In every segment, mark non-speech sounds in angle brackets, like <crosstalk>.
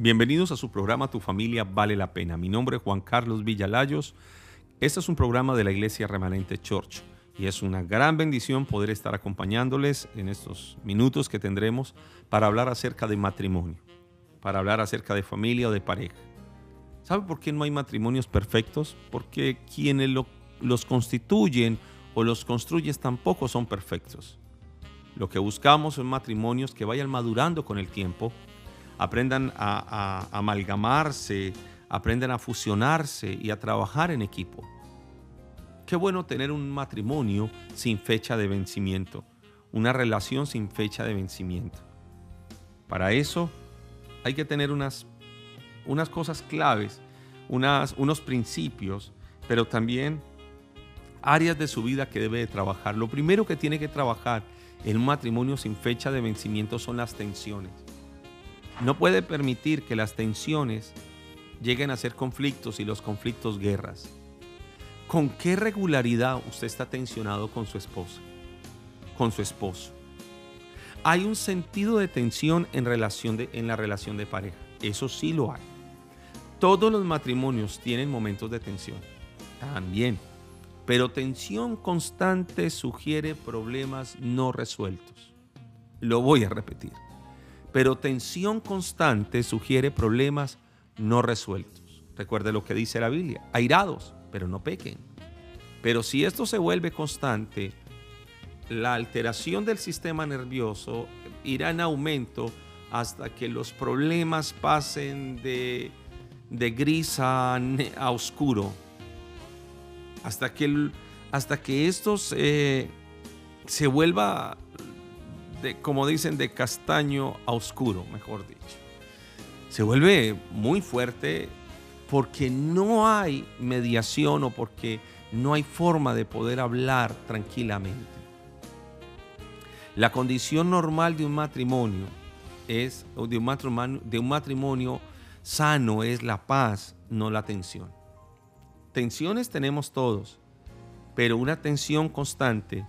Bienvenidos a su programa Tu familia vale la pena. Mi nombre es Juan Carlos Villalayos. Este es un programa de la Iglesia Remanente Church y es una gran bendición poder estar acompañándoles en estos minutos que tendremos para hablar acerca de matrimonio, para hablar acerca de familia o de pareja. ¿Sabe por qué no hay matrimonios perfectos? Porque quienes los constituyen o los construyen tampoco son perfectos. Lo que buscamos son matrimonios que vayan madurando con el tiempo aprendan a, amalgamarse, aprendan a fusionarse y a trabajar en equipo. Qué bueno tener un matrimonio sin fecha de vencimiento, una relación sin fecha de vencimiento. Para eso hay que tener unas, unas cosas claves, unas, unos principios, pero también áreas de su vida que debe de trabajar. Lo primero que tiene que trabajar en un matrimonio sin fecha de vencimiento son las tensiones. No puede permitir que las tensiones lleguen a ser conflictos y los conflictos guerras. ¿Con qué regularidad usted está tensionado con su esposa? Con su esposo. Hay un sentido de tensión en, relación en la relación de pareja. Eso sí lo hay. Todos los matrimonios tienen momentos de tensión. También. Pero tensión constante sugiere problemas no resueltos. Lo voy a repetir pero tensión constante sugiere problemas no resueltos. Recuerde lo que dice la Biblia, airados, pero no pequen. Pero si esto se vuelve constante, la alteración del sistema nervioso irá en aumento hasta que los problemas pasen de, gris a, oscuro. Hasta que, hasta que esto se vuelva como dicen, de castaño a oscuro, mejor dicho. Se vuelve muy fuerte porque no hay mediación o porque no hay forma de poder hablar tranquilamente. La condición normal de un matrimonio es, de un matrimonio, de un matrimonio sano es la paz, no la tensión. Tensiones tenemos todos, pero una tensión constante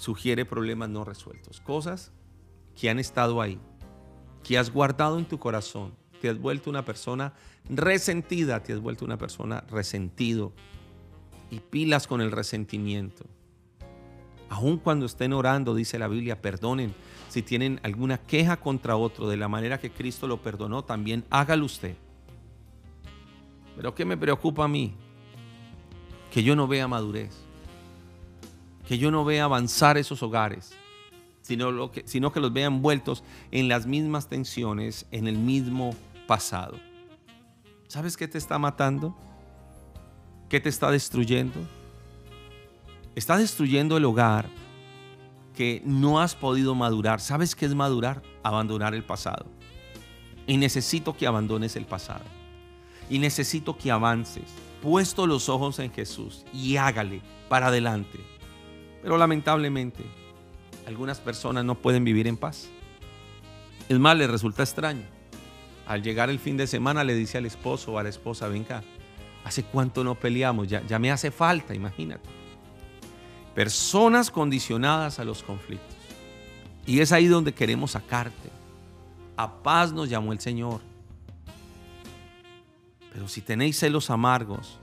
sugiere problemas no resueltos, cosas que han estado ahí, que has guardado en tu corazón, te has vuelto una persona resentida, te has vuelto una persona resentido y pilas con el resentimiento. Aun cuando estén orando, dice la Biblia, perdonen. Si tienen alguna queja contra otro de la manera que Cristo lo perdonó, también hágalo usted. Pero ¿qué me preocupa a mí? Que yo no vea madurez que yo no vea avanzar esos hogares, sino, que, que los vea envueltos en las mismas tensiones, en el mismo pasado. ¿Sabes qué te está matando? ¿Qué te está destruyendo? Está destruyendo el hogar que no has podido madurar. ¿Sabes qué es madurar? Abandonar el pasado. Y necesito que abandones el pasado. Y necesito que avances, puesto los ojos en Jesús y hágale para adelante. Pero lamentablemente, algunas personas no pueden vivir en paz. Es más, les resulta extraño. Al llegar el fin de semana le dice al esposo o a la esposa, venga, ¿hace cuánto no peleamos? Ya, ya me hace falta, imagínate. Personas condicionadas a los conflictos. Y es ahí donde queremos sacarte. A paz nos llamó el Señor. Pero si tenéis celos amargos,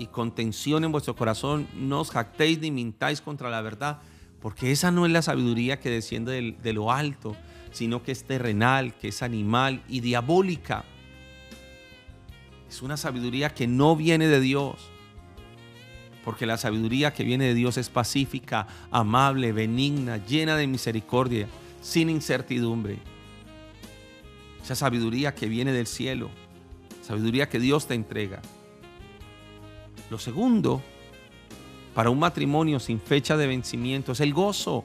y contención en vuestro corazón, no os jactéis ni mintáis contra la verdad, porque esa no es la sabiduría que desciende de lo alto, sino que es terrenal, que es animal y diabólica. Es una sabiduría que no viene de Dios, porque la sabiduría que viene de Dios es pacífica, amable, benigna, llena de misericordia, sin incertidumbre. Esa sabiduría que viene del cielo, sabiduría que Dios te entrega. Lo segundo, para un matrimonio sin fecha de vencimiento, es el gozo.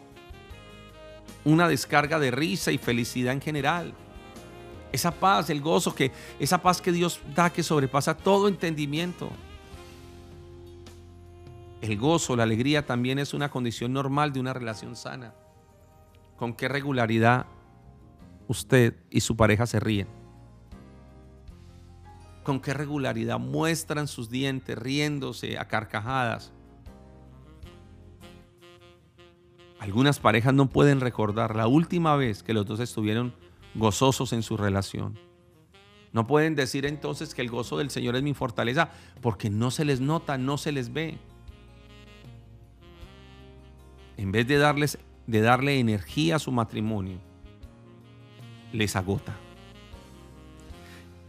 Una descarga de risa y felicidad en general. Esa paz, el gozo, que, esa paz que Dios da que sobrepasa todo entendimiento. El gozo, la alegría también es una condición normal de una relación sana. ¿Con qué regularidad usted y su pareja se ríen? Con qué regularidad muestran sus dientes riéndose a carcajadas. Algunas parejas no pueden recordar la última vez que los dos estuvieron gozosos en su relación. No pueden decir entonces que el gozo del Señor es mi fortaleza porque no se les nota, no se les ve. En vez de, darles, de darle energía a su matrimonio, les agota.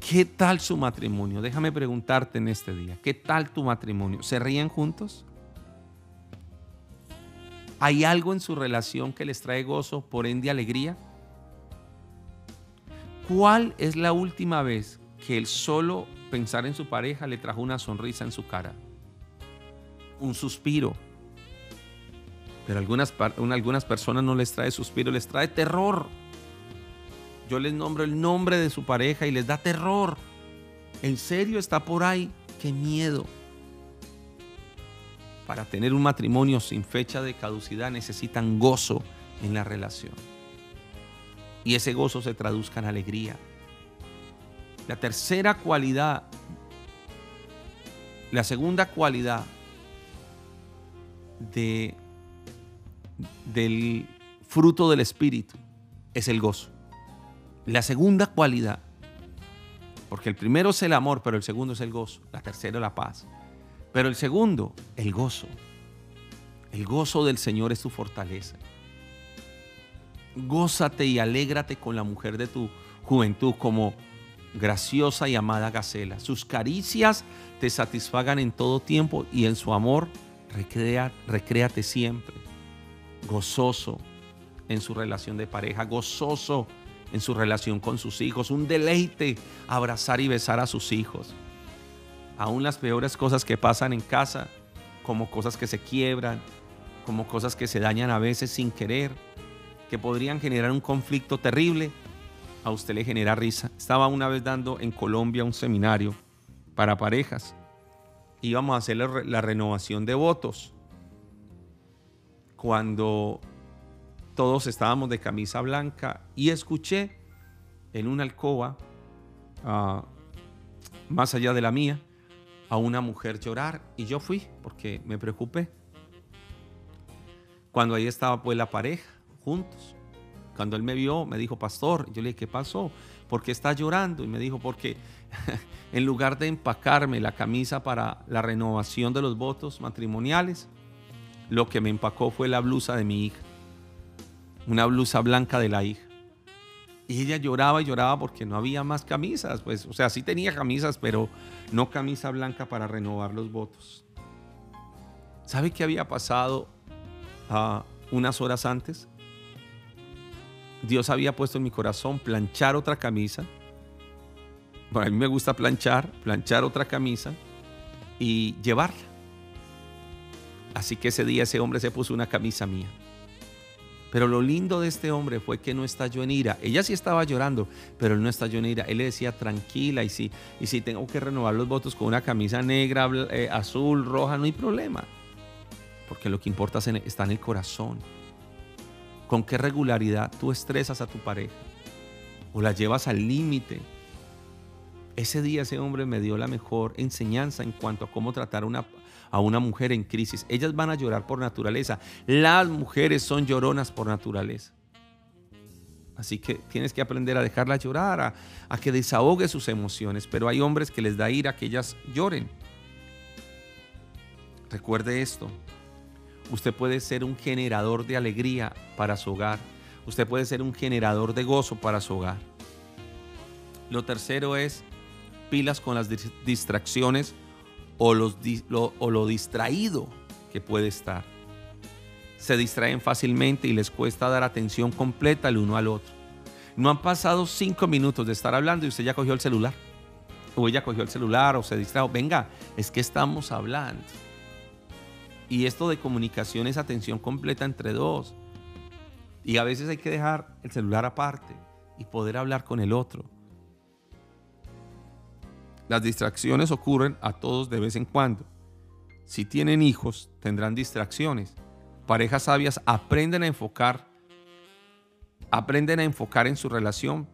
¿Qué tal su matrimonio? Déjame preguntarte en este día, ¿qué tal tu matrimonio? ¿Se ríen juntos? ¿Hay algo en su relación que les trae gozo, por ende alegría? ¿Cuál es la última vez que el solo pensar en su pareja le trajo una sonrisa en su cara? Un suspiro. Pero algunas, algunas personas no les trae suspiro, les trae terror. Yo les nombro el nombre de su pareja y les da terror. ¿En serio está por ahí? ¡Qué miedo! Para tener un matrimonio sin fecha de caducidad necesitan gozo en la relación y ese gozo se traduzca en alegría. La tercera cualidad, la segunda cualidad de, del fruto del Espíritu es el gozo. La segunda cualidad, porque el primero es el amor, pero el segundo es el gozo. La tercera la paz. Pero el segundo, el gozo. El gozo del Señor es tu fortaleza gózate y alégrate con la mujer de tu juventud como graciosa y amada Gacela. Sus caricias te satisfagan en todo tiempo y en su amor recrea, recréate siempre. Gozoso en su relación de pareja, gozoso en su relación con sus hijos, un deleite abrazar y besar a sus hijos. Aún las peores cosas que pasan en casa, como cosas que se quiebran, como cosas que se dañan a veces sin querer, que podrían generar un conflicto terrible, a usted le genera risa. Estaba una vez dando en Colombia un seminario para parejas. Íbamos a hacer la renovación de votos. Cuando todos estábamos de camisa blanca y escuché en una alcoba, ah, más allá de la mía, a una mujer llorar y yo fui porque me preocupé. Cuando ahí estaba pues la pareja juntos. Cuando él me vio, me dijo, pastor, yo le dije, ¿qué pasó? ¿Por qué está llorando? Y me dijo, porque <laughs> en lugar de empacarme la camisa para la renovación de los votos matrimoniales, lo que me empacó fue la blusa de mi hija. Una blusa blanca de la hija. Y ella lloraba y lloraba porque no había más camisas. Pues, o sea, sí tenía camisas, pero no camisa blanca para renovar los votos. ¿Sabe qué había pasado ah, unas horas antes? Dios había puesto en mi corazón planchar otra camisa. Bueno, a mí me gusta planchar, planchar otra camisa y llevarla. Así que ese día ese hombre se puso una camisa mía. Pero lo lindo de este hombre fue que no estalló en ira. Ella sí estaba llorando, pero él no estalló en ira. Él le decía tranquila y si, y si tengo que renovar los votos con una camisa negra, eh, azul, roja, no hay problema. Porque lo que importa está en el corazón con qué regularidad tú estresas a tu pareja o la llevas al límite. Ese día ese hombre me dio la mejor enseñanza en cuanto a cómo tratar una, a una mujer en crisis. Ellas van a llorar por naturaleza. Las mujeres son lloronas por naturaleza. Así que tienes que aprender a dejarla llorar, a, a, que desahogue sus emociones. Pero hay hombres que les da ira que ellas lloren. Recuerde esto, Usted puede ser un generador de alegría para su hogar. Usted puede ser un generador de gozo para su hogar. Lo tercero es pilas con las distracciones o, lo, lo distraído que puede estar. Se distraen fácilmente y les cuesta dar atención completa el uno al otro. No han pasado cinco minutos de estar hablando y usted ya cogió el celular. O ella cogió el celular o se distrajo. Venga, es que estamos hablando. Y esto de comunicación es atención completa entre dos. Y a veces hay que dejar el celular aparte y poder hablar con el otro. Las distracciones ocurren a todos de vez en cuando. Si tienen hijos, tendrán distracciones. Parejas sabias aprenden a enfocar, aprenden a enfocar en su relación,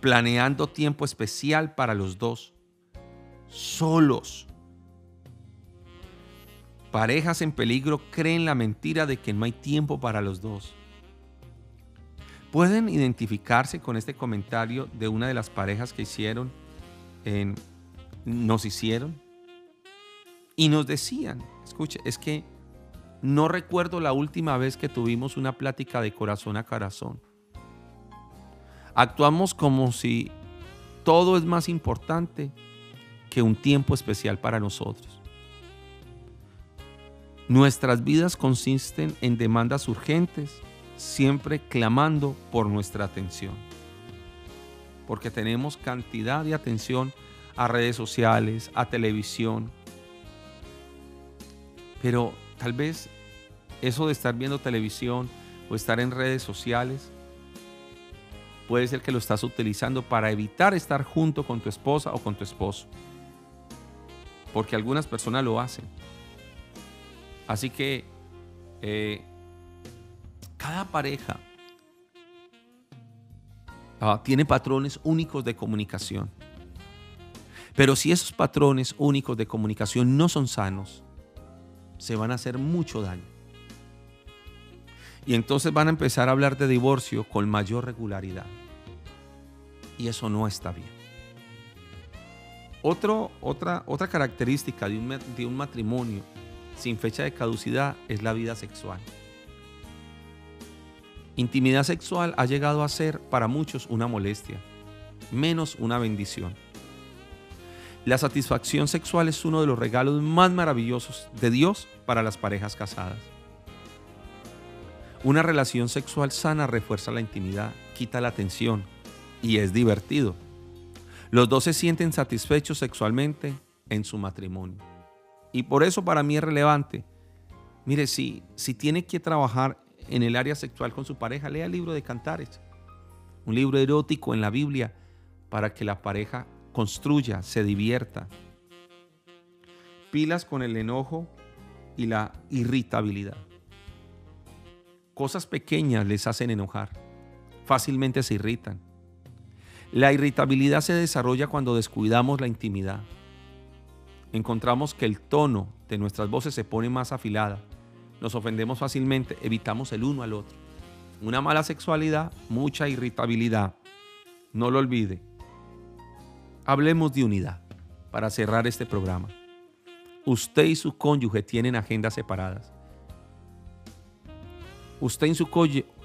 planeando tiempo especial para los dos, solos Parejas en peligro creen la mentira de que no hay tiempo para los dos. pueden identificarse con este comentario de una de las parejas que hicieron, en, nos hicieron y nos decían, escuche, es que no recuerdo la última vez que tuvimos una plática de corazón a corazón. Actuamos como si todo es más importante que un tiempo especial para nosotros. Nuestras vidas consisten en demandas urgentes, siempre clamando por nuestra atención. Porque tenemos cantidad de atención a redes sociales, a televisión. Pero tal vez eso de estar viendo televisión o estar en redes sociales puede ser que lo estás utilizando para evitar estar junto con tu esposa o con tu esposo. Porque algunas personas lo hacen. Así que eh, cada pareja ah, tiene patrones únicos de comunicación. Pero si esos patrones únicos de comunicación no son sanos, se van a hacer mucho daño. Y entonces van a empezar a hablar de divorcio con mayor regularidad. Y eso no está bien. otra, otra característica de un, de un matrimonio sin fecha de caducidad es la vida sexual. Intimidad sexual ha llegado a ser para muchos una molestia, menos una bendición. La satisfacción sexual es uno de los regalos más maravillosos de Dios para las parejas casadas. Una relación sexual sana refuerza la intimidad, quita la tensión y es divertido. Los dos se sienten satisfechos sexualmente en su matrimonio. Y por eso para mí es relevante. Mire, si, si tiene que trabajar en el área sexual con su pareja, lea el libro de Cantares, un libro erótico en la Biblia para que la pareja construya, se divierta. Pilas con el enojo y la irritabilidad. Cosas pequeñas les hacen enojar. Fácilmente se irritan. La irritabilidad se desarrolla cuando descuidamos la intimidad. Encontramos que el tono de nuestras voces se pone más afilada. Nos ofendemos fácilmente, evitamos el uno al otro. Una mala sexualidad, mucha irritabilidad. No lo olvide. Hablemos de unidad para cerrar este programa. Usted y su cónyuge tienen agendas separadas usted y su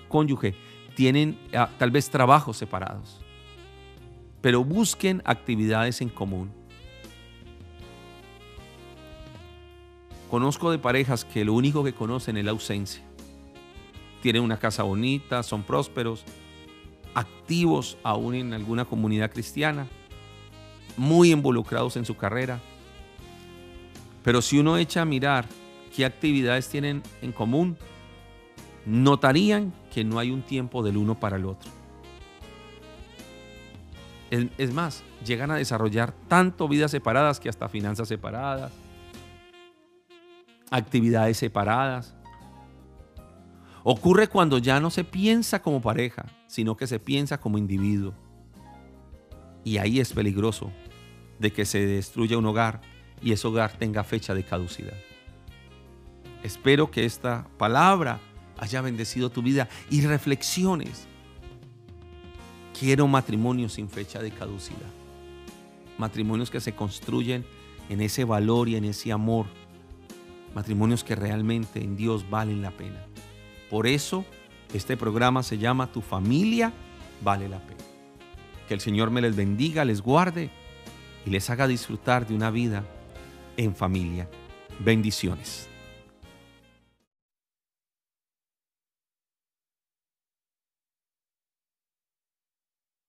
cónyuge tienen ah, tal vez trabajos separados, pero busquen actividades en común. Conozco de parejas que lo único que conocen es la ausencia. Tienen una casa bonita, son prósperos, activos aún en alguna comunidad cristiana, muy involucrados en su carrera. Pero si uno echa a mirar qué actividades tienen en común, notarían que no hay un tiempo del uno para el otro. Es, más, llegan a desarrollar tanto vidas separadas que hasta finanzas separadas, actividades separadas. Ocurre cuando ya no se piensa como pareja, sino que se piensa como individuo. Y ahí es peligroso de que se destruya un hogar y ese hogar tenga fecha de caducidad. Espero que esta palabra haya bendecido tu vida y reflexiones. Quiero matrimonios sin fecha de caducidad. Matrimonios que se construyen en ese valor y en ese amor. Matrimonios que realmente en Dios valen la pena. Por eso este programa se llama Tu familia vale la pena. Que el Señor me les bendiga, les guarde y les haga disfrutar de una vida en familia. Bendiciones.